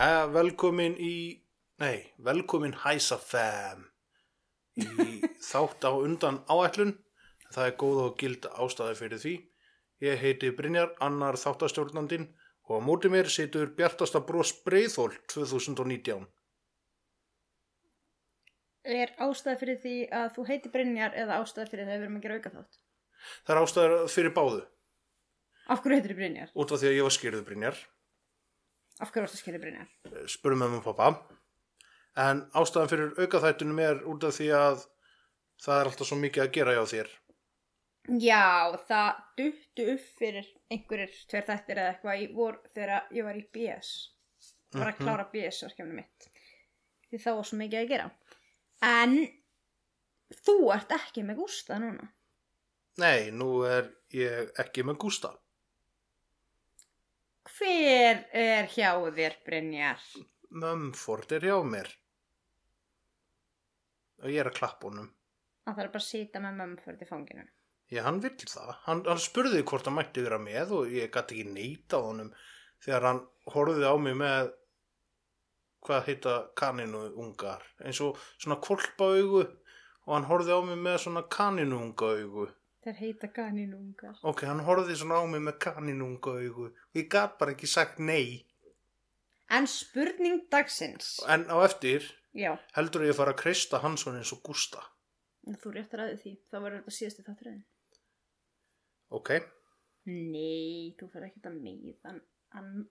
Jæja, velkomin í, nei, velkomin Hæsa Fam í þátt á undan áætlun. Það er góð og gild ástæði fyrir því. Ég heiti Brynjar, annar þáttastjórnandinn og á móti mér situr Bjartasta Brós Breiðhól 2019. Er ástæð fyrir því að þú heiti Brynjar eða ástæð fyrir því að við erum að gera auka þátt? Það er ástæður fyrir báðu, Af hverju heitir þið Brynjar? út af því að ég var skýrðu Brynjar. Af hverju ástæð skilja Brynjar? spurum með og pappa en ástæðan fyrir aukaþættunum er út af því að það er alltaf svo mikið að gera hjá þér Já, það duttu upp fyrir einhverjir tveir þættir eða eitthvað í vor þegar ég var í BS. Bara að klára BS-verkefni mitt. Því þá var svo mikið að gera. En þú ert ekki með Gústa núna. nei, nú er ég ekki með Gústa Hver er hjá þér, Brynjar? Mumford er hjá mér. Og ég er að klappa honum. Það þarf bara að sýta með mömmförð í fanginu. já, hann vill það, hann, hann spurði hvort hann mætti vera með og ég gæti ekki neita honum þegar hann horfði á mig með hvað heita kaninu ungar eins og svona kvolpa augu og hann horfði á mig með svona kaninu unga augu Þeir heita kaninungar. Ok, hann horfði svona á mig með kaninunga augu og ég gat bara ekki sagt nei. En spurning dagsins. En á eftir Já, heldur ég að fara að kreista Hansson eins og Gústa. þú réttar að því. Það var þetta síðasti þátturinn. Ok, Nei, þú fyrir ekki að meiðan. Hann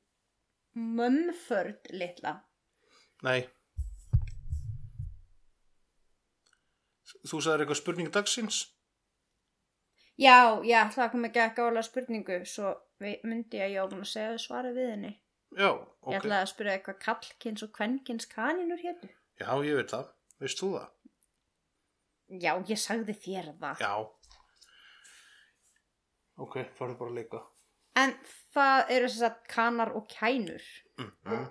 mömmförd litla. nei. Þú sagðir eitthvað spurning dagsins? Já, já, það kom ekki ekki álega spurningu. Svo myndi ég að ég á búin að segja svarið við henni. Já, Ég ok. ætlaði að spyrja eitthvað kallkins og kvenkins kaninur hétu. Já, ég veit það. Veist þú það? Já, ég sagði þér það. Já. Ok, farðu bara að leika. En það eru þess að kanar og kænur. Mm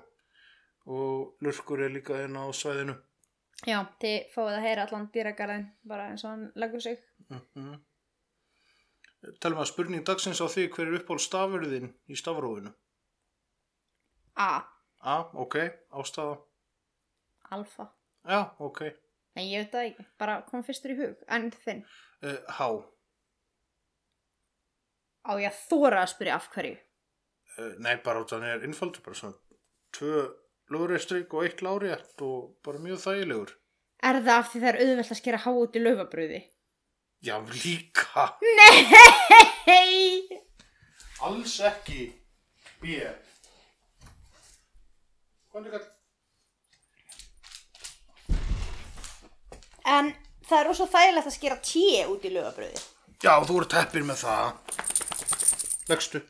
Og lurkur er líka inn á svæðinu. Já, þið fáið að heyra allan dýragarðin bara eins og hann leggur sig. Mm -hmm. Talum að spurning dagsins á því hver er uppáld stafurðin í stafrófinu. A. A, ok, ástæða. Alfa. Já, ok. Nei, ég veit það ekki. Bara kom fyrstur í hug. En þinn. Uh, H. Á ég að þóra að spyrja af hverju. Uh, nei, bara út af hann er innfaldur, bara svona tvö lóðreistrik og eitt lárétt og bara mjög þægilegur. Er það af því það er auðvelt að skera há út í laufabröði? Já, líka. Nei! Alls ekki. B. Er þetta? En það er ósvo þægilegt að skera tíu út í laufabröði. Já, þú ert heppir með það. Vextu.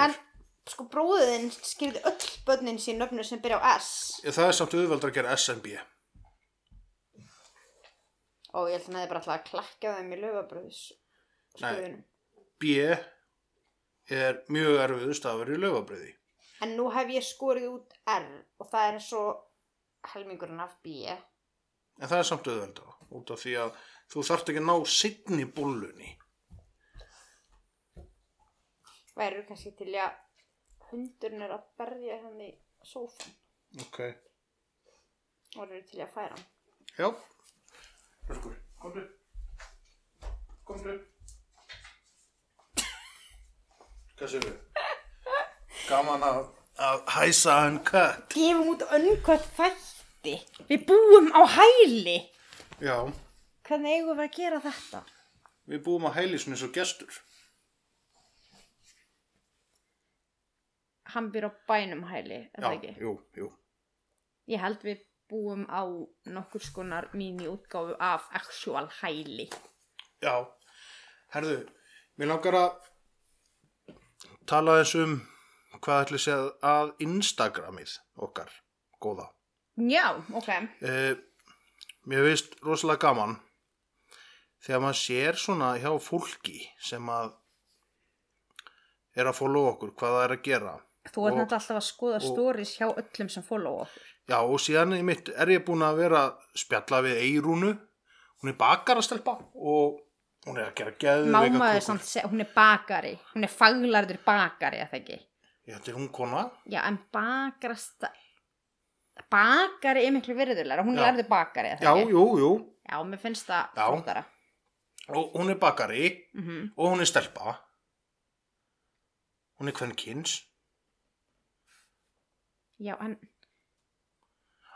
En sko bróðin skýrði öll börnin sín nöfnur sem byrja á S. Ég, það er samt auðveldar að gera SMB. Og ég held að það er bara alltaf að klakka þeim í laufabröðis. Nei. B er mjög erfiðu stafur í laufabriði. En nú hef ég skorið út R og það er svo helmingurinn af B. En það er samt auðveldar. Út af því að þú þarft ekki að ná signi búllunni. Værið kannski til að hundurinn er að berja henni sófan Ok. og eru til að færa hann. Já. Hörgur, komdu. Komdu. Hvað séu við? Gaman að, að hæsa hann kött. Gefum út önnkvæmt þætti. Við búum á hæli. Já, Hvernig eigum við að gera þetta? við búum að hæli svona eins og gestur. Hann býr á bænum hæli, er Já, það ekki? jú, jú. Ég held við búum á nokkur skonar mínu útgáfu af actual hæli. Já, herðu, mér langar að tala eins um hvað ætli séð að Instagramið okkar, góða. Já, ok. Eh, mér veist rosalega gaman þegar maður sér svona hjá fólki sem að er að follow okkur, hvað það er að gera. Þú ert náttúrulega alltaf að skoða stories hjá öllum sem follow okkur. Já, og síðan mitt er ég búin að vera að spjalla við Eirúnu. Hún er bakarastelpa og hún er að gera geðveika Máma er kökur. samt, hún er bakari. Hún er faglarður bakari, eða ekki? Ég þetta er hún kona. Já, en bakarasta... Bakari er miklu virðulega. Hún er Já. lærður bakari, eða Já, ekki? jú, jú. Já, mér finnst það Já. flottara. Og hún er bakari Mm og hún er stelpa. Hún er kvenkins. Já, en Já,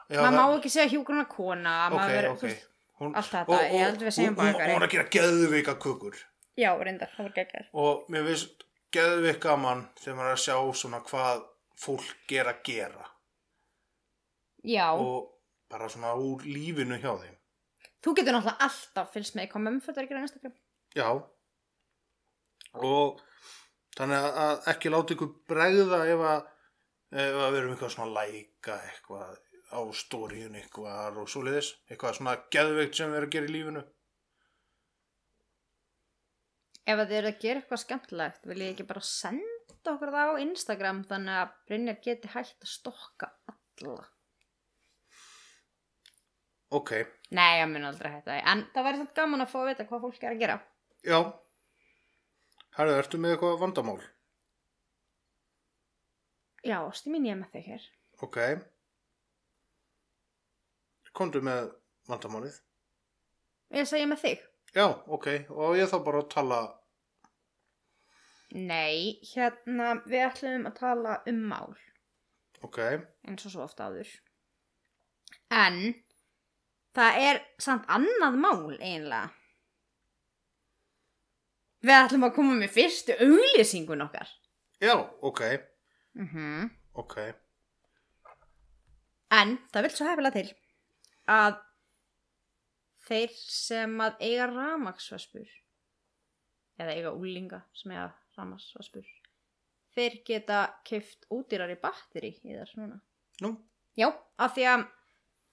maður má ekki segja hjúgruna kona. Maður verður- ok. þú veist- Hún, allt þetta, og, ég held við segjum bakari. Hún er að gera geðveika kökur. Já, reyndar, það var geggjær. Og mér finnst geðveik gaman þegar maður er að sjá svona hvað fólk er að gera. Já, Og bara svona úr lífinu hjá þeim. þú getur náttúrulega alltaf fylgst með hvað mömmföld er að gera á Instagram. Já. Og þannig að ekki láta ykkur bregða ef að, ef að við erum eitthvað svona læka eitthvað á stóriun eitthvað og svoleiðis. Eitthvað svona geðveikt sem við erum að gera í lífinu. Ef þið eru að gera eitthvað skemmtilegt, vil ég ekki bara senda okkur það á Instagram þannig að Brynjar geti hægt að stokka alla. Ok, Nei, ég mun aldrei hætta því, en það væri samt gaman að fá að vita hvað fólk er að gera. já. Herðu, ertu með eitthvað vandamál? Já, ástu mín ég með þig hér. Ok. Komdu með vandamálið. Ég segja með þig. Já, ok. Og ég þá bara að tala... Nei, hérna, við ætlum að tala um mál, Ok. eins og svo ofta áður. En, það er samt annað mál eiginlega. Við ætlum að koma með fyrstu auglýsingun okkar. Já, ok. Mhm. Ok. En það vil svo hefilega til að þeir sem að eiga ramaksvaspur eða eiga úlinga sem eiga ramaksvaspur þeir geta keift útýrari batteri í þess núna. Nú, Já, af því að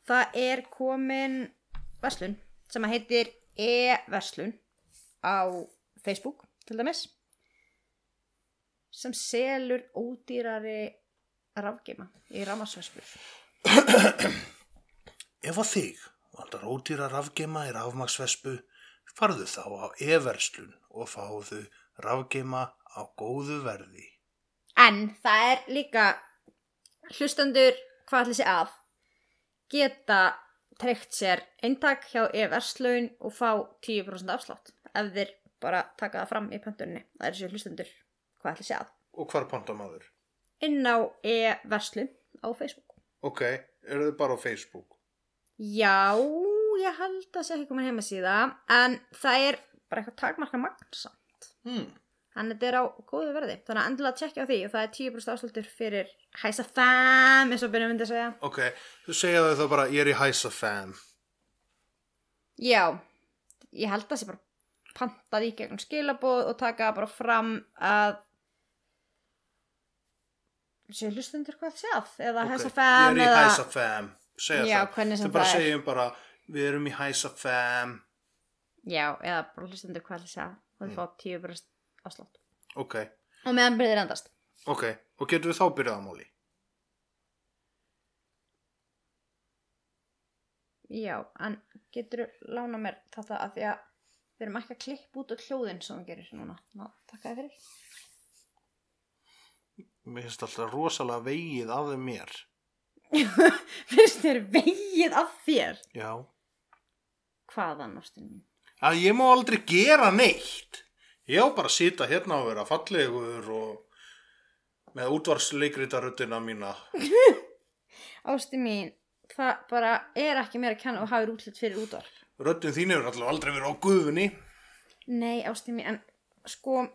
það er komin verslun sem að heitir e-verslun á Facebook til dæmis sem selur ódýrari rafgeima í ramaksvaspur. ef að þig vandar ódýra rafgeima í rafmaksvespu, farðu þá á e-verslun og fáðu rafgeima á góðu verði. En það er líka hlustendur hvað allir sé að geta treykt sér eintak hjá e-verslaun og fá 10% afslátt ef þeir bara taka það fram í pöntunni. Það er þessi hlustendur hvað allir sé að. Og hvar panta maður? Inn á e-verslun á Facebook. Ok, eru þið bara á Facebook? Já, ég held að sé ekki komin heima síða en það er bara eitthvað takmarka magnsamt. Hmm. Þannig þetta er á góðu verði. Þannig að endilega tjekkja á því og það er 10% afsláttur fyrir hæsa fam eins og byrjum myndi að segja. Ok, þú segja þau þá bara, ég er í hæsa fam. Já, ég held að það sé bara pantað í gegnum skilaboð og taka bara fram að séu hlustundur hvað það sé að eða Ok, hæsa Ég er í eða hæsa fam. Segja Já, það. Þau bara það er. segjum bara, við erum í hæsa fam. Já, eða bara hlustundur hvað sé að og þið fá 10% afslátt. Ok, Og meðan byrðir endast. ok. Og getur við þá byrjað á máli? Já, en getur lána mér þetta að því að við erum ekki að klippa út á hljóðin sem það gerir núna. Ná, takk að fyrir. Mér finnst alltaf rosalega vegið af þeim mér. Finnst þér vegið af þér? Já. Hvaðan, ástin mín? Að ég má aldrei gera neitt. Ég á bara að sita hérna og vera fallegur og með útvarsleikritaröddina mína. Ástin mín, það bara er ekki mér að kenna og hafið útlitt fyrir útvarp. Röddin þín hefur alltaf aldrei verið á gufunni. Nei, ástin mín, en sko,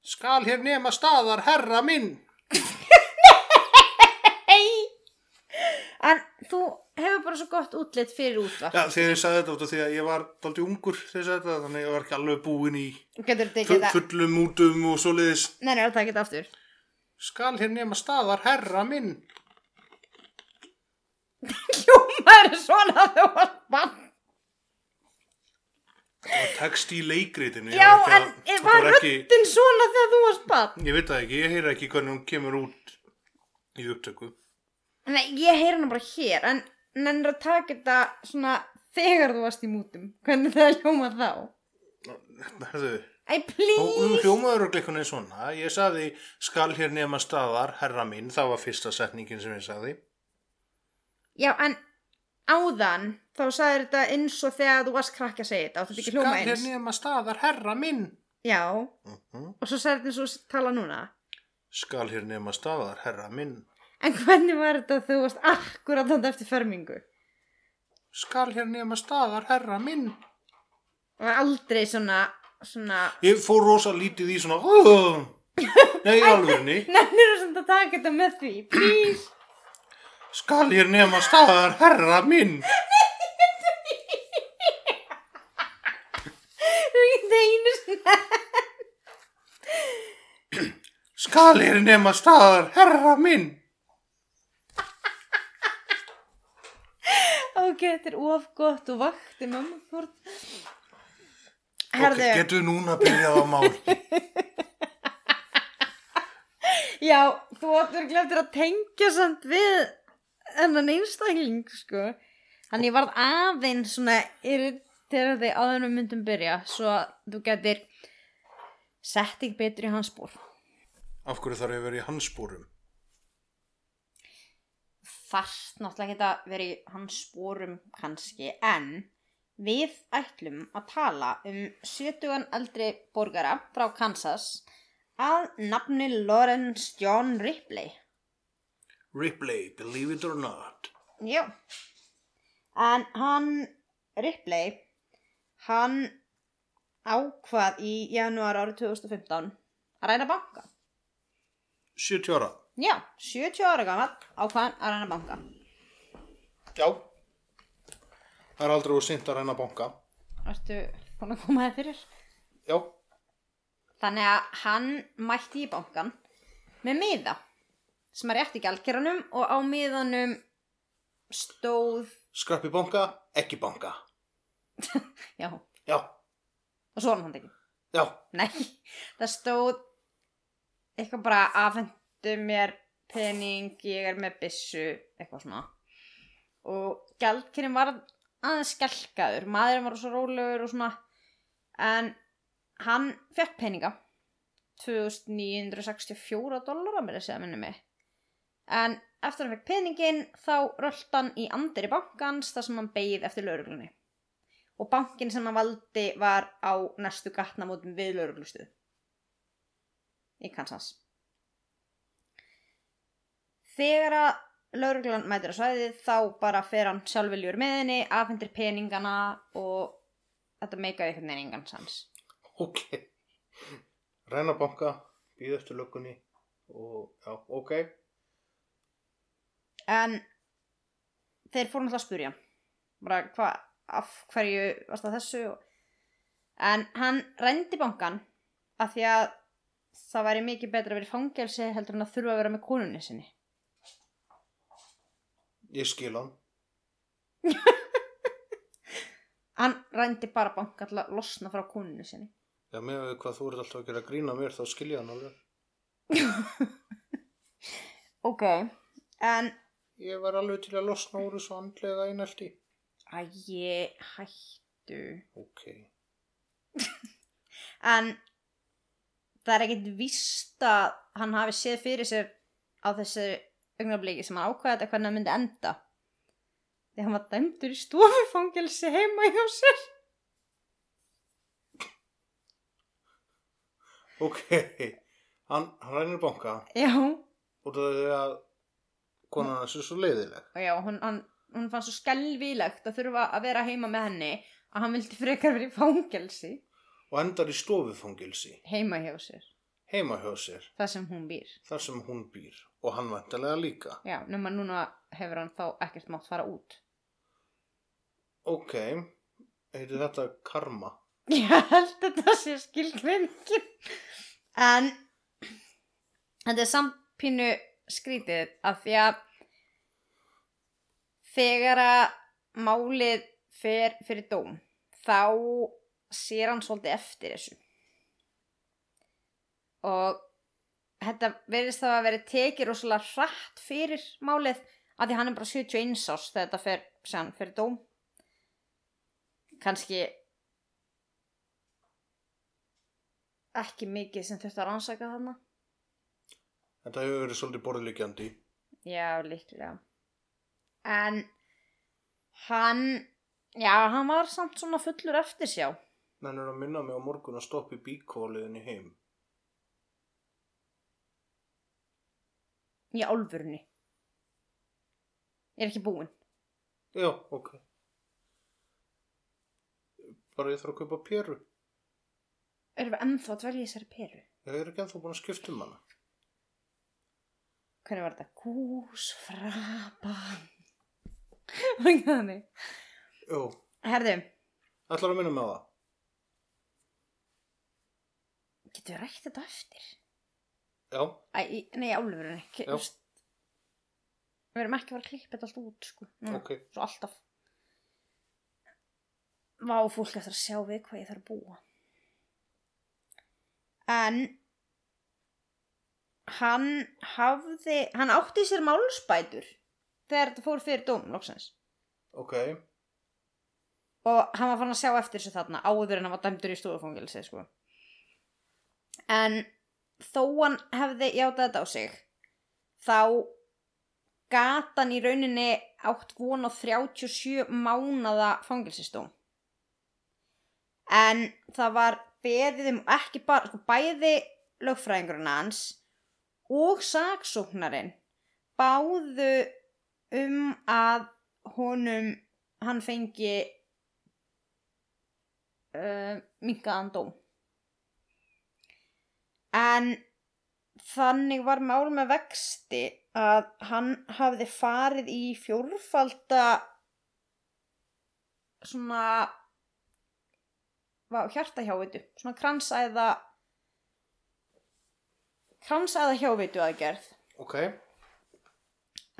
Skal hér nema staðar, herra minn. en þú hefur bara svo gott útlit fyrir útvart. Já, þegar ég sagði þetta út af því að ég var daldið ungur þegar ég sagði þetta, þannig að ég var ekki alveg búinn í Getur þetta fu- ekki það? fullum útum og svoleiðis. Nei, nei, það geta aftur. Skal hér nema staðar, herra minn. Hljómaður svona að þú varst bann. Var text í leikritinu. ég Já, var ekki en að- var ekki, röddinn svona þegar þú varst bann. Ég veit það ekki, ég heyra ekki hvernig hún kemur út í upptöku. Nei, ég heyri hana bara hér, en nennir að taka þetta svona þegar þú varst í mútum. Hvernig það hljóma þá? Herðu, Æ, hún please. hljómaður og glikkunni svona. Ég sagði, skal hér nema staðar, herra minn. Það var fyrsta setningin sem ég sagði. Já, en áðan, þá sagði þetta eins og þegar þú varst krakki að segja þetta. Áttu þetta ekki Skal hljóma hér eins? nema staðar, herra minn. Já, Uh og svo sagði þetta eins og þú tala núna. Skal hér nema staðar, herra minn. En hvernig var þetta þegar þú varst akkurat þetta eftir fermingu? Skal hér nema staðar, herra minn. Það var aldrei svona, svona... Ég fór rosa lítið í svona "Ugh." Nei, í alvörni Nennir þú svona að taka þetta með því? Please. Skal hér nema staðar, herra minn Þú getur einu sinna. Skal hér nema staðar, herra minn Ok, þetta er of gott og vakti mamma. Ok, Herðu, getur við núna að byrja á mál já, þú áttur glemtir að tengja samt við ennan einstakling, sko. Þannig varð aðeins svona irriterandi áður við myndum byrja, svo að þú getur sett þig betur í hans spór. Af hverju þarf ég að vera í hans spórum Fast náttúrulega geta verið í hans spórum kannski, en við ætlum að tala um 70 eldri borgara frá Kansas að nafni Lawrence John Ripley. Ripley, believe it or not Já. En hann, Ripley, hann ákvað í janúar árið 2015 að ræna banka. 70 ára Já, 70 ára gammal ákvað hann að ræna banka. Já. Það er aldrei úr sint að reyna banka. Ertu búin að koma þér fyrir? Já, Þannig að hann mætti í bankan með miða sem er rétt í gjaldkeranum og á miðanum stóð, skrappi banka, ekki banka. Já, Já, og svona hann ekki. já, Nei, það stóð eitthvað bara afhendu mér pening, ég er með byssu, eitthvað svona. Og gjaldkerinn var aðeins skelkaður, maðurinn var svo rólegur og svona, en hann fekk peninga, 2964 dollara mér að segja minni mig. En eftir að hann fekk peningin þá röllt hann í andir í bankans þar sem hann beigð eftir lauruglunni. Og bankin sem hann valdi var á næstu gatnamótum við lauruglustuð. Í Kansas. Þegar að lauruglan mætir á svæðið þá bara fer hann sjálfviljur með henni, afhendir peningana og þetta meikaði einhvern veginn engan sans. ok. Reyna banka, býð eftir löggunni og já, ok. En þeir fóru náttúrulega að spurja bara hvað, af hverju varst það þessu? En hann rændi bankan af því að það væri mikið betra að vera í fangelsi heldur en að þurfa að vera með konunni sinni Ég skil hann. Hann rændi bara banka til að losna frá konunni sinni. Já, með við hvað þú ert alltaf að gera grína mér þá skil ég hann alveg. Ok en Ég var alveg til að losna úr þessu andlega einelti. Ægi hættu. Ok. En það er ekkert víst að hann hafi séð fyrir sér á þessu augnabliki sem hann ákvæði þetta hvernig það myndi enda. Því hann var dæmdur í stofufangelsi heima hjá sér. Ok Hann, hann rænir banka. Já, út af því að konan hans er svo leiðileg. Og já, hún, hann, hún fann svo skelvilegt að þurfa að vera heima með henni að hann vildi frekar verið í fangelsi. Og endar í stofufangilsi heima hjá sér. Heima hjá sér. Það sem hún býr. Þar sem hún býr og hann vantarlega líka. já, nema núna hefur hann þá ekkert mátt fara út Ok, heitir þetta karma? ég held þetta sé skilgreiningin en þetta er samt pínu skrítið af því að þegar að málið fer fyrir dóm þá sér hann svolítið eftir þessu og þetta verðist það að vera tekið rosalega hratt fyrir málið af því hann er bara 71 árs þegar þetta fer sem fyrir dóm kannski ekki mikið sem þurfti að rannsaka þarna Þetta hefur verið svolítið borðlíkjandi. já, líklega en hann já, hann var samt svona fullur eftir sjá Menn er að minna mig á morgun að stoppa í bíkóliðinni heim. Í álfurni ég er ekki búinn Já, ok. Bara ég þarf að kaupa peru. erum við ennþá að dvelja þessari peru Ég er ekki ennþá búin að skipta um hana. hvernig var þetta? Gús, frapan og ekki þannig Jú, herðu, ætlar að minna á það. getur við rætt þetta eftir? Já, Æ, nei, álfurni Ke- Já. þú veist, við erum ekki að fara að klippa þetta allt út sko. Núna, ok. svo alltaf vá fólk eftir að sjá við hvað ég þarf að búa en hann hafði hann átti sér málspætur þegar þetta fór fyrir dóm loksins Ok, og hann var fann að sjá eftir þessu þarna áður en hann var dæmdur í stúðufangilsi sko. en þó hann hefði játað þetta á sig þá gata hann í rauninni átt von á 37 mánada fangilsistóm en það var beðið um ekki bara sko, bæði lögfræðingurinn hans og saksóknarinn báðu um að honum hann fengi uh, minkaðan dóm en þannig var mál með vexti að hann hafði farið í fjórfalda svona hjartahjávitu svona kransæða kransæða hjávitu aðgerð. Ok.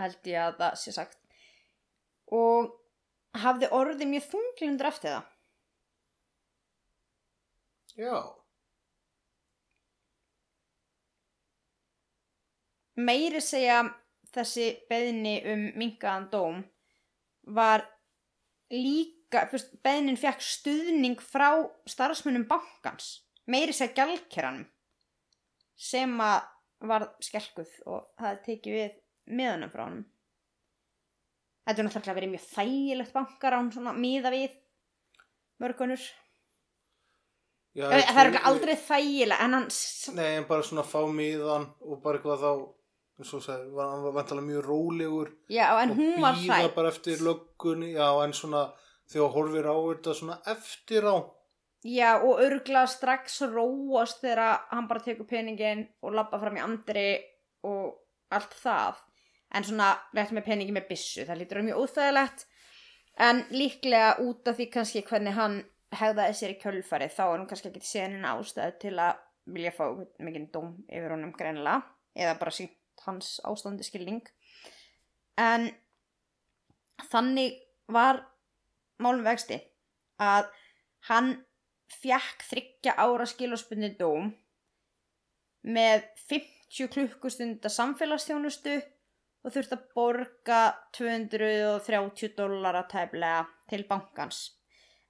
held ég að það sé sagt. Og hafði orðið mjög þunglindur eftir það. Já, meiri segja þessi beðni um minkaðan dóm var líka, fyrst, beðnin fekk stuðning frá starfsmunum bankans meiri segja gjaldkeranum sem að var skelkuð og það tekið við miðanum frá honum þetta er náttúrulega verið mjög þægilegt bankar án svona miða við mörgunur já. það er örugglega aldrei þægilega en hann Nei, en bara svona fá miðan og bara eitthvað þá, og sagði, var, hann var vantalega mjög rólegur já, en og hún var býða hrætt bara eftir löggunni, já, en svona þegar horfir á þetta svona eftir á. Já, og örgla strax róast þegar hann bara tekur peningin og labba fram í andri og allt það. En svona rétt með peningi með byssu, það lítur að vera mjög óþægilegt. En líklega út af því kannski hvernig hann hegðaði sér í kjölfarið, þá er hann kannski ekki senin ástæði til að vilja fá mikið dóm yfir honum greinilega. Eða bara sínt hans ástandi skilning. En þannig var málum vexti að hann fjekk þryggja ára skilorspundin dóm með 50 klukkustunda samfélagsþjónustu og þurfti að borga 230 dólara tæflega til bankans.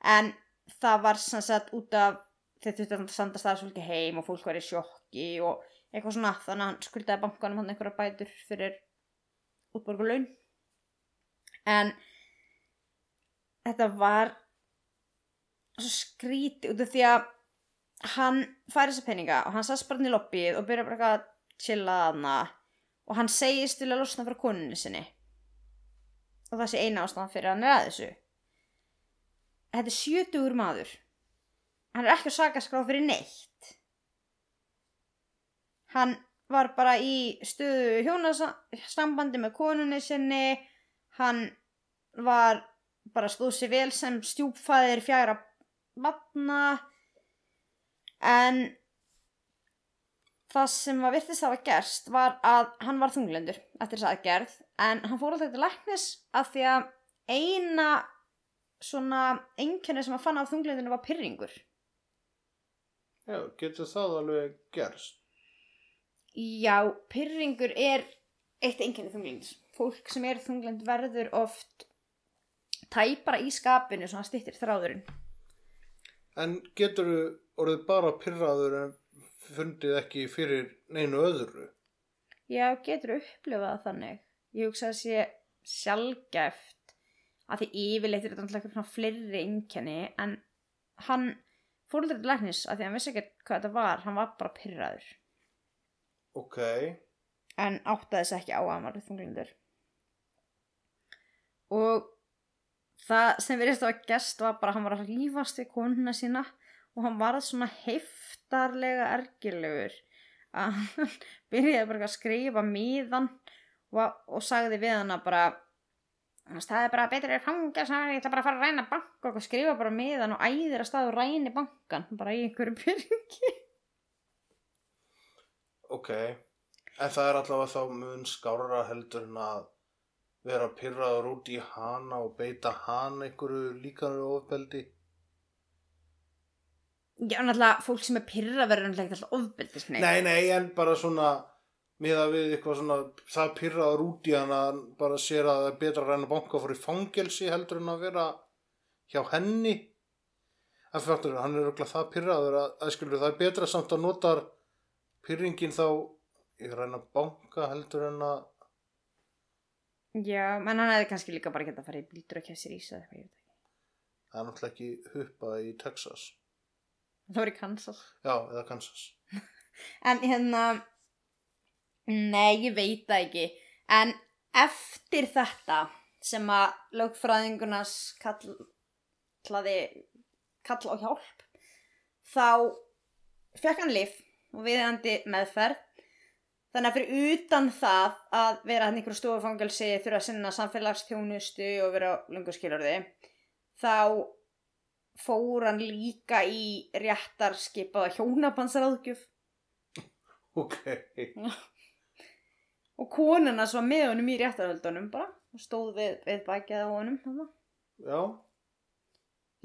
En það var sem sagt út af þeir þurfti að senda staðsfólki heim og fólk var í sjokki og eitthvað svona þannig að hann skuldaði bankanum hann einhverja bætur fyrir útborgulaun. En þetta var svo skríti út af því að hann fær þessa peninga og hann sast bara inn í lobbyið og byrja bara eitthvað að chilla þarna og hann segist vilja losna frá konunni sinni. Og það sé eina ástæðan fyrir að hann er að þessu. Þetta er sjötugur maður. Hann er ekki að saka skrá fyrir neitt hann var bara í stöðu hjónasambandi með konunni sinni. Hann var bara stóð sér vel sem stjúpfæðir fjara vatna en það sem að virtist hafa gerst var að hann var þunglendur eftir þess aðgerð. En hann fór alltaf til læknis af því að eina svona einkenni sem að fann af þunglendinu var pyrringur Já, getur það alveg gerst? Já, pyrringur er eitt einkenni þunglendis fólk sem er þunglend verður oft tæpara í skapinu svona stittir þráðurinn En getur orðið bara pyrraður en fundið ekki fyrir neinu öðru? Já, getur upplifað þannig. Ég hugsa að sé sjálfgæft að því yfirleitt er þetta náttúrulega svona fleiri einkenni en hann fór aldrei til læknis að því að hann vissi ekki hvað þetta var, hann var bara pyrraður Ok, en áttaði þess ekki á að hann var þunglindur. Og það sem verðist að gest var bara að hann var að lífast við konuna sína og hann var svona heftarlega ergilegur að hann byrjaði bara að skrifa miðan og, og sagði við hana bara það er bara betur er fanga ég ætla bara að fara að ræna banka og skrifa bara miðan og æðir að staðu ræni bankan bara í einhverju byrjungi ok. En það er allavega þá mun skárra heldur en að vera pyrraður út í hana og beita hana einhverju líkanur ofbeldi. Já, náttúrulega fólk sem er pyrra verður náttúrulega alltaf ofbeldisni Nei, nei, en bara svona miða við eitthvað svona það pyrraður út í hana hann bara sér að það er betra að reyna banka fyrir fangelsi heldur en að vera hjá henni en fyrir hann er örugglega það pyrraður að, að skilur það er betra samt að notar pyrringin þá ég reyna banka heldur en að Já, menn hann hefði kannski líka bara geta að fara í bíldur og kessir ís eða eitthvað, ég veit ekki. Það er náttúrulega ekki huppa í Texas. Það var í Kansas. Já, eða Kansas. En hérna Nei, ég veit það ekki. En eftir þetta sem að lögfræðingunas kall, kallaði kall á hjálp þá fekk hann lif og viðandi meðferð. Þannig að fyrir utan það að vera hann einhverju stofufangelsi þurfa að sinna samfélagsþjónustu og vera lunguskilurði þá fór hann líka í réttar skipaða hjónabandsráðgjöf. Ok, og konuna svo með honum í réttarhöldunum bara og stóð við, við á honum já.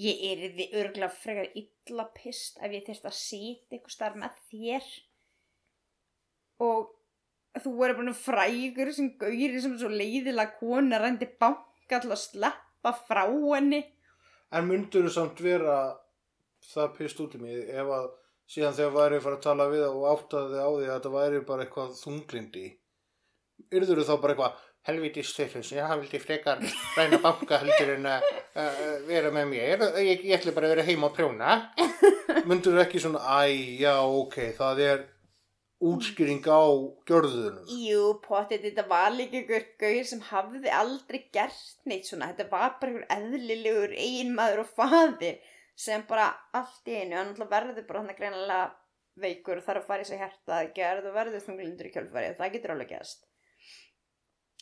Ég er því örgulega frekar illa pist ef ég þyrst að sýta ykkur starf með þér. Og þú er bara frægur sem gauri sem svo leiðilega kona rændi banka til að sleppa frá henni. En myndur þú samt vera það pist út í mig ef að síðan þegar væri að fara að tala við og áttaði á því að þetta væri bara eitthvað þunglindi yrður þú þá bara eitthvað helviti stöðlus, ég vildi frekar ræna banka heldur en að uh, vera með mér, ég, ég ætla bara að vera heima og prjóna myndur þú ekki svona, æ, já, ok, það er útskýring á gjörðunum Jú, potið, þetta var líka ykkur gauður sem hafði aldrei gert neitt svona. Þetta var bara ykkur eðlilegur eiginmaður og faðir sem bara allt í einu, hann alltaf verður bara hann að greinilega veikur og þarf að fara í sig herta að gerð og verður þunglindur í kjölfarið. Það getur alveg gæst.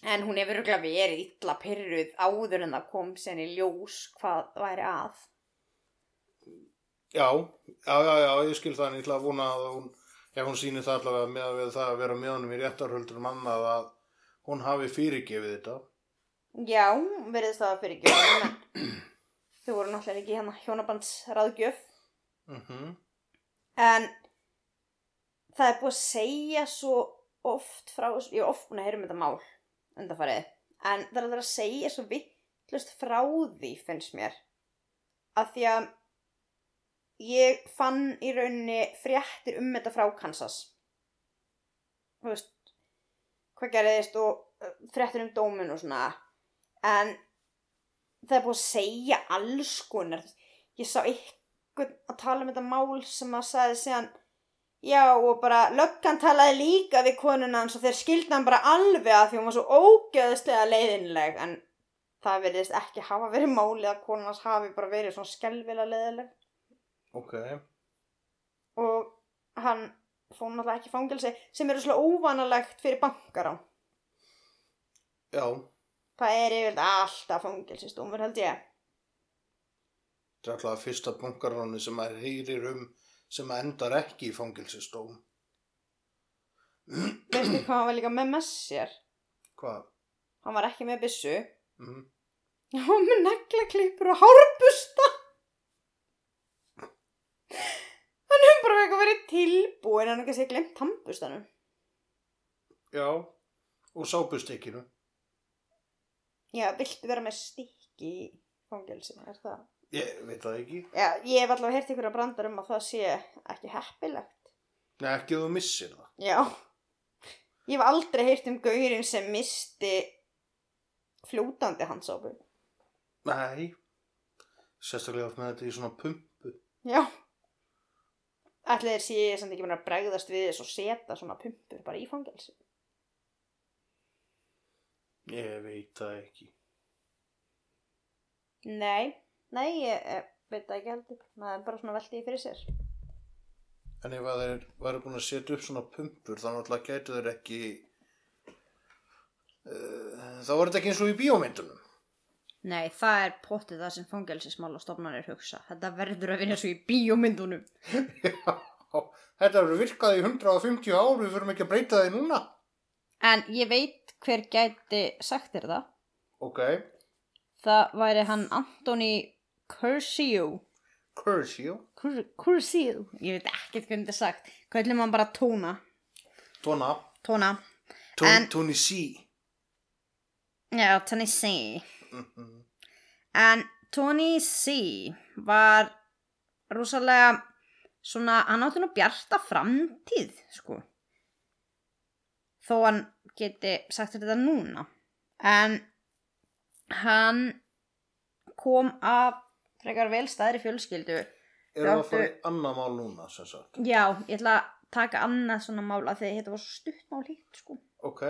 En hún hefur örugglega verið illa pyrruð áður en það kom sen í ljós hvað væri að. Já, já, já, já, ég skil það en ég ætla að vona að hún, ef hún sýnir það allavega með að það að vera með honum í réttarhöldur mannað að hún hafi fyrirgefið þetta. Já, verið það fyrir ekki. Þau voru náttúrulega ekki hérna hjónabandsráðgjöf. Mm En það er búið að segja svo oft frá, ég er oft búin að heyra um þetta mál undanfarið, en það er alveg að segja svo vittlust frá því finnst mér. Að því að ég fann í rauninni fréttir um þetta frá Kansas. Þú veist hvað gerðist og fréttir um dómun og svona. En það er búið að segja alls konar. Ég sá einhvern að tala um þetta mál sem að sagði síðan já og bara löggan talaði líka við konuna hans og þeir skildi hann bara alveg að því hún var svo ógeðslega leiðinleg en það verðist ekki hafa verið málið að konan hans hafi bara verið svona skelvilega leiðileg Ok, og hann fór náttúrulega ekki í fangelsi sem eru svona óvanalegt fyrir bankarán Já, það er yfirleitt alltaf fangelsistómur held ég. Þetta er alltaf fyrsta bunkaráni sem maður heyrir um sem endar ekki í fangilsistóm. veistu hvað hann var líka með með sér Hvað? hann var ekki með byssu Mm. hann var með neglaklippur og hárbusta hann hefur bara eitthvað verið tilbúin en hann ekki sé glemt tannbustanum Já, og sápustykkinu. já, viltu vera með stikki í fangelsi, er það Ég veit það ekki. já, ég hef allavega heyrt ykkur að brandar um að það sé ekki heppilegt Nei, ekki þú missir það. já ég hef aldrei heyrt um gaurinn sem misti fljótandi handsápu Nei, sérstaklega oft með þetta í svona pumpu. já Ætli þeir sé samt ekki búin að bregðast við þess og setja svona pumpur bara í fangelsi. Ég veit það ekki. Nei, nei, ég, ég veit það ekki heldur. Það er bara svona veldið fyrir sér. En ef að þeir væri búin að setja upp svona pumpur þá náttúrulega gætu þeir ekki uh, þá var þetta ekki eins og í bíómyndunum Nei, það er pottið það sem fangelsismála stofnanir hugsa. Þetta verður að vinna svo í bíómyndunum. Já, þetta verður virkað í 150 ár við fyrir ekki að breyta því núna En ég veit hver gæti sagt þér það. Ok, Það væri hann Antoni Curcio. Curcio Cur- Curcio. Ég veit ekkert hvernig þetta er sagt. Hvað ætlum hann bara tóna? Tona, Tóna. Tony, En- Tony C Já, Tennessee. Mhm. En Tony C var rosalega svona, hann átti nú bjarta framtíð, sko. Þó hann geti sagt þetta núna. En hann kom af frekar vel staðri fjölskyldu. Erum við að fara í annað mál núna sem sagt Já, ég ætla að taka annað svona mál að því þetta var svo stutt mál hitt, sko. Ok,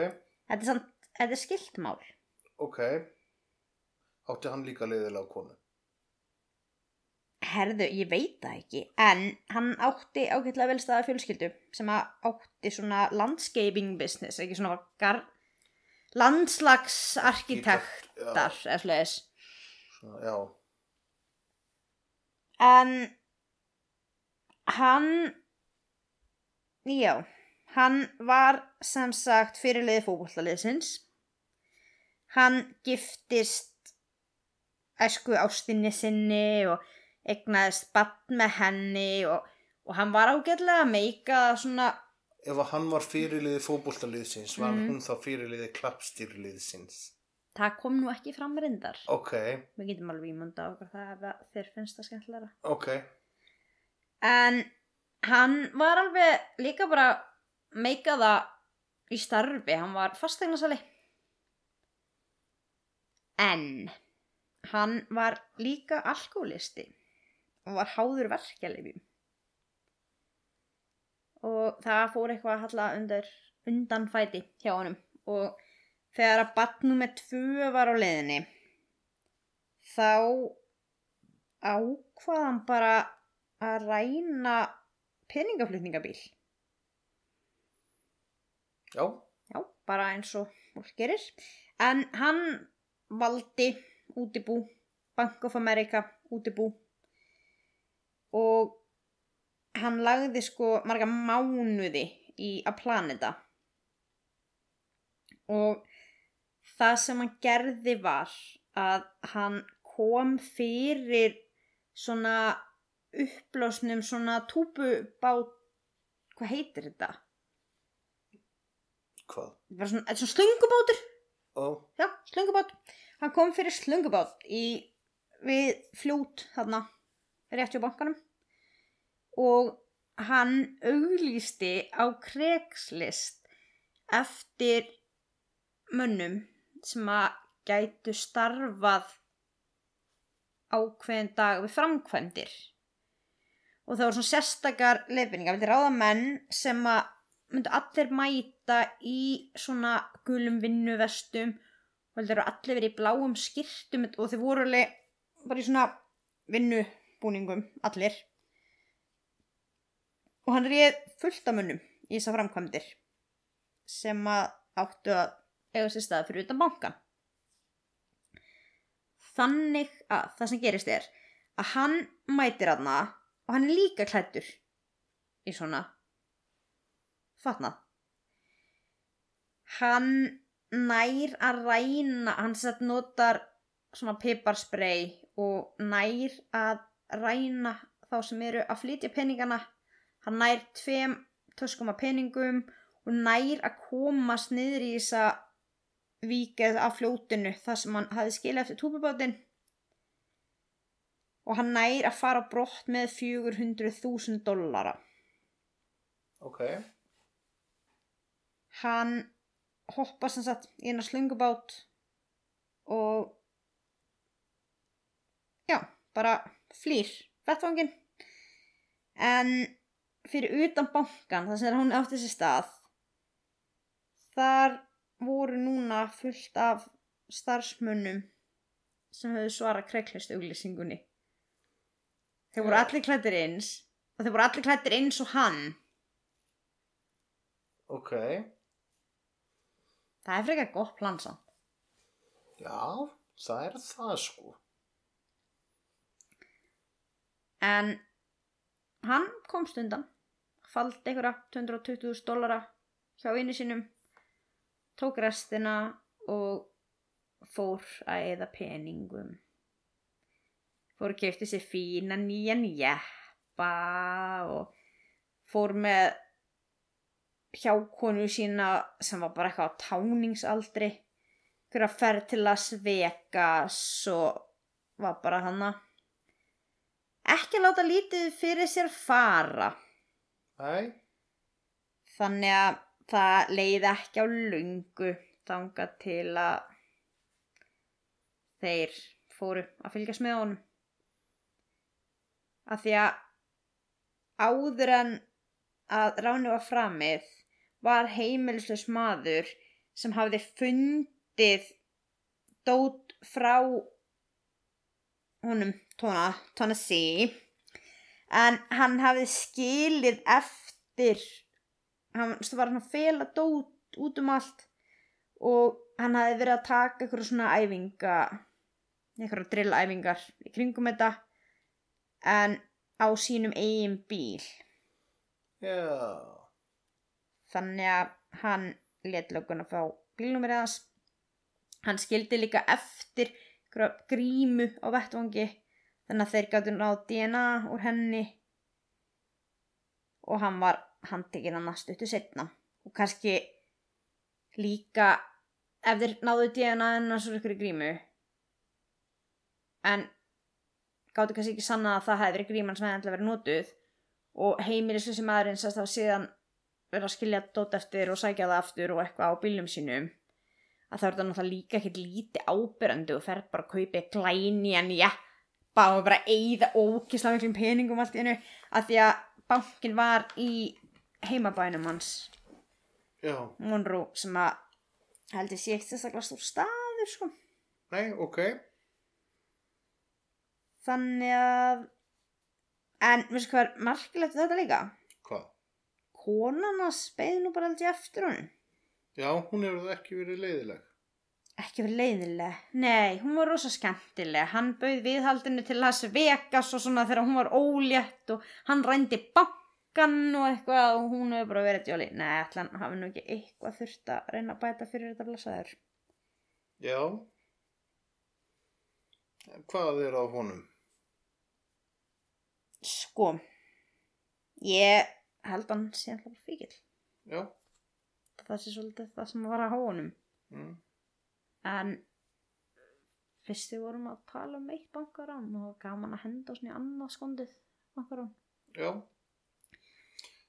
Þetta er, samt, þetta er skilt mál. ok Átti hann líka leiðilega konu Herðu, ég veit það ekki, en hann átti ágætlega vel staða fjölskyldu sem að átti svona landscaping business, ekki svona gar... landslagsarkitektar, eða sliðis. Svona, Já, En hann, já, hann var sem sagt fyrirliði fótbollaliðsins. Hann giftist æsku ástinni sinni og egnaðist bann með henni og, og hann var ágætlega að meika svona, ef að hann var fyrirliði fótboltaliðsins var Mhm. hún þá fyrirliði klappstýrliðsins það kom nú ekki fram reyndar. Ok, Við getum alveg ímynda okkur það ef þér finnst það skemmtilega. ok En hann var alveg líka bara meika það í starfi, hann var fasteignarsali. En hann var líka alkoholisti og var háður verkefliðum. Og það fór eitthvað að halla undan fæti hjá honum og þegar að batnum með tvö var á leiðinni þá ákvað hann bara að ræna peningaflutningabíl. Já, Já, bara eins og fólk gerir. En hann valdi útibú, Bank of America útibú og hann lagði sko marga mánuði í að plana þetta. Og það sem hann gerði var að hann kom fyrir svona upplásnum svona túpubát, hvað heitir þetta? hvað? Svona, þetta er svona slöngubátur Ó, já, slöngubát hann kom fyrir slöngubát í, við fljót þarna rétt hjá bankanum og hann auglýsti á krekslist eftir mönnum sem að gætu starfað ákveðin dag við framkvæmdir. Og það voru svona sérstakar leifinningar, vildi ráða menn sem að myndu allir mæta í svona gulum vinnuvestum og heldur að allir verið í bláum skýrtum og þeir voru alveg bara í svona vinnubúningum allir. Og hann réð fullt af mönnum í þessar framkvæmdir sem að áttu að eiga sér stað fyrir utan bankan. Þannig að það sem gerist er að hann mætir aðna og hann er líka klættur í svona fatnað. Hann nær að ræna, hann sett notar svona piparspray og nær að ræna þá sem eru að flytja peningana. Hann nær tveim töskum af peningum og nær að komast niður í þessa víkið af fljótinu þar sem hann hafi skilið eftir túpubátinn og hann nær að fara brott með 400.000 dollara. Ok. Hann hoppar sem sagt í eina slungubát og já, bara flýr vettvangin en fyrir utan bankan þar sem hún átti sér stað þar voru núna fullt af starfsmönnum sem höfðu svara kreiklist auglýsingunni. Þeir voru allir klættir eins og þeir voru allir klættir eins og hann. Ok. það er frekar gott plan samt. Já, það er það sko. En hann komst undan, faldi einhverja 220.000 dollara hjá einu sinum, tók restina og fór að eða peningum. Fór að kefti sér fína nýjan jeppa og fór með hjákonu sína sem var bara eitthvað á táningsaldri, fyrir að ferð til Las Vegas og var bara hana ekki láta lítið fyrir sér fara. Nei, þannig að það leiði ekki á lungu þanga til að þeir fóru að fylgjast með honum. Af því að áður en að ráni var framið var heimilisleis maður sem hafði fundið dót frá honum tóna, tóna sí en hann hafði skilið eftir hann var hann að fela dót út um allt og hann hafði verið að taka eitthvað svona æfinga eitthvað drillæfingar í kringum þetta en á sínum eigin bíl. Já, þannig að hann let lögun að fá bílnúmerið hans. Hann skildi líka eftir grímu á vettvangi þannig að þeir gáttu náð DNA úr henni. Og hann var handtekinn hann stuttu setna og kannski líka ef þeir náðu DNA hennar svo ykkur grímu. En gáttu kannski ekki sanna að það hefði verið gríman sem hefði endla verið notuð. Og heimilislega maðurinn sérst þá síðan verið að skilja dót eftir og sækja það aftur og eitthvað á bílum sínum. Að það er þetta náttúrulega líka ekkert lítið ábyrrandi og fer bara að kaupa glæni en jeppa og bara eigða ókislega miklum peningum allt í hennu að því að bankin var í heimabænum hans já, Monroe sem að held ég sé ekkert sérstaklega stór staður sko. Nei, ok, þannig að en veistu hvað er markilegt við þetta líka? Hvað? konan hans beði nú bara aldrei eftir honum. Já, hún hefur ekki verið leiðileg. ekki verið leiðileg? Nei, hún var rosa skemmtileg. Hann bauð viðhaldinu til Las Vegas og svona þegar hún var ólétt og hann rændi bankan og eitthvað og hún hefur bara verið djóli nei, ætla hann hafi nú ekki eitthvað þurft að reyna að bæta fyrir þetta blasaður Já. Hvað er á honum? sko ég held hann sé alltaf fíkil Já. það sé svolítið það sem var að hónum Mm. en fyrst við vorum að tala um eitt bankarán og gaman að henda oss í annað skondið bankarán Já.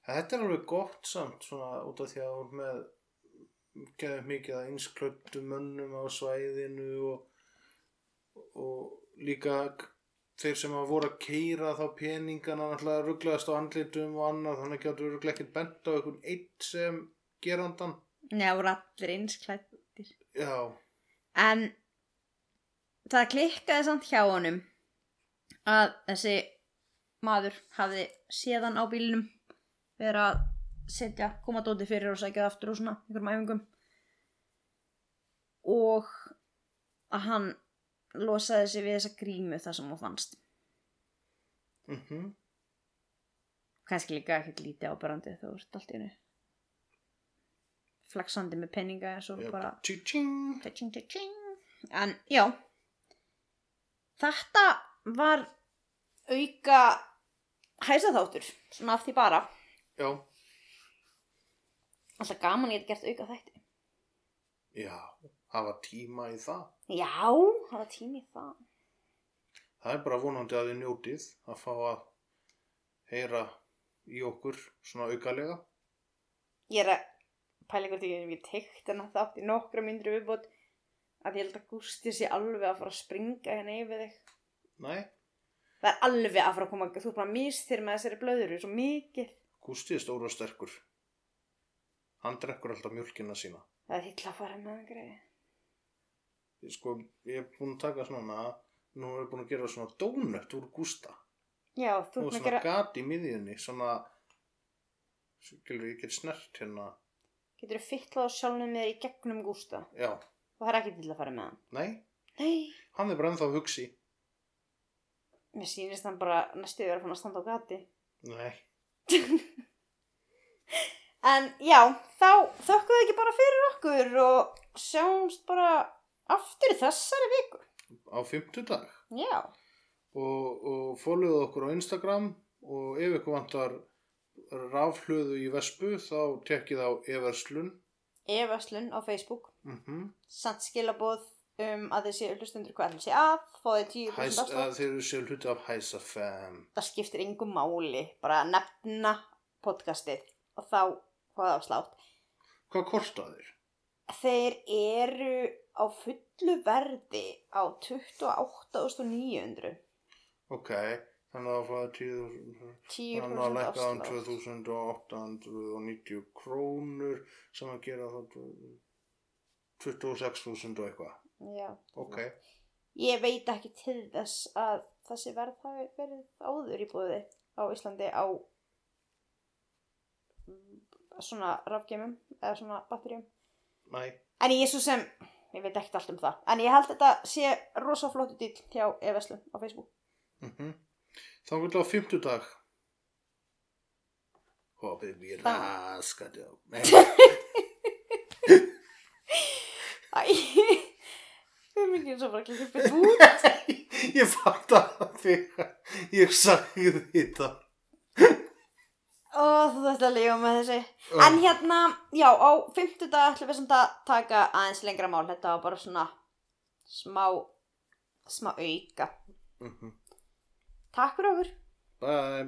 Þetta er alveg gott samt svona út af því að hún með geðum mikið að einsklöttu mönnum á svæðinu og, og líka þeir sem að voru að keira þá peningana náttúrulega rugglaðast á andlitum og annað þannig að getur rugglega ekkert bent á einhvern eitt sem gerandan. Nei, það voru allir einsklættir Já. en það klikkaði samt hjá honum að þessi maður hafði séðan á bílnum vera að setja, koma dóti fyrir og sækja það aftur og svona, einhverjum æfingum. Og að hann losaði sig við þessa grímu þar sem hún fannst. Mhm. kannski líka ekkert lítið áberandi þú ert allt í hennu flaksandi með penninga eins og Já, bara tching. tching, en já. Þetta var auka hæsaþáttur svona af því bara Já, alltaf gaman ég gert auka þætti. Já, hafa tíma í það. já, var tími í það. Það er bara vonandi að þið njótið að fá að heyra í okkur svona aukalega. ég er að pæla ykkur að ég teikt en þátt í nokkra myndri viðbót. Að ég held að Gústi sé alveg að fara að springa hérna yfir þig. Nei, það er alveg að fara að koma þú er bara að misþyr með þessari blöðuru svo mikið Gústi er stóra og sterkur. Hann drekkur alltaf mjölkina sína. það er hitt að fara með það greið Ég, sko, ég er búin að taka svona, nú er ég búin að gera svona dónött úr Gústa. já, þú Og ert með að svona gera gat í miðjunni, svona, skilur ég get snert hérna. getur þú fyllað á sjálfnum með þér í gegnum Gústa Já, og það er ekki til að fara með hann nei, nei, hann er bara ennþá að hugsi. mér sýnist hann bara næstu verið að fann að standa á gati Nei, en já, þá þökkum við ekki bara fyrir okkur og sjáumst bara aftur í þessari viku. Á fimmtudag. já, og, og fóluðu okkur á Instagram og ef ykkur vantar rafhlöðu í vespu þá tekkið á everslun. Evaslun á Facebook. Mm samt skilaboð um að þið séu hlustundur hvað ætlum sé að fóðið 10% Hæs, afslátt að þeir sér hluti af Hæsa FM það skiptir engum máli bara nefna podcastið og þá fóðið afslátt Hvað kostar þeir? þeir eru á fullu verði á 28.900 Ok, þannig að það fáið 10.000 þannig að 10% lækka afslátt 2890 krónur sem að gera það 26.000 og eitthvað Já. Ok, ég veit ekki til þess að þessi verð hafi verið áður í búði á Íslandi á mm, svona rafgeimum eða svona batterjum næ, en ég er svo sem, ég veit ekkert allt um það en ég held þetta sé rosa flottu dýl hjá Eveslun á Facebook. Mm þá vil á fimmtudag Hópið mér Það- raskat já Nei, ekki eins og bara að klippa þetta út. Ég fatt að þegar ég sagði þetta Ó, þú þetta að lifa með þessi En hérna, já, á fimmtudag ætlum við samt að taka aðeins lengra mál. Þetta var bara svona smá, smá auka. Mhm. Takk fyrir okkur. Bye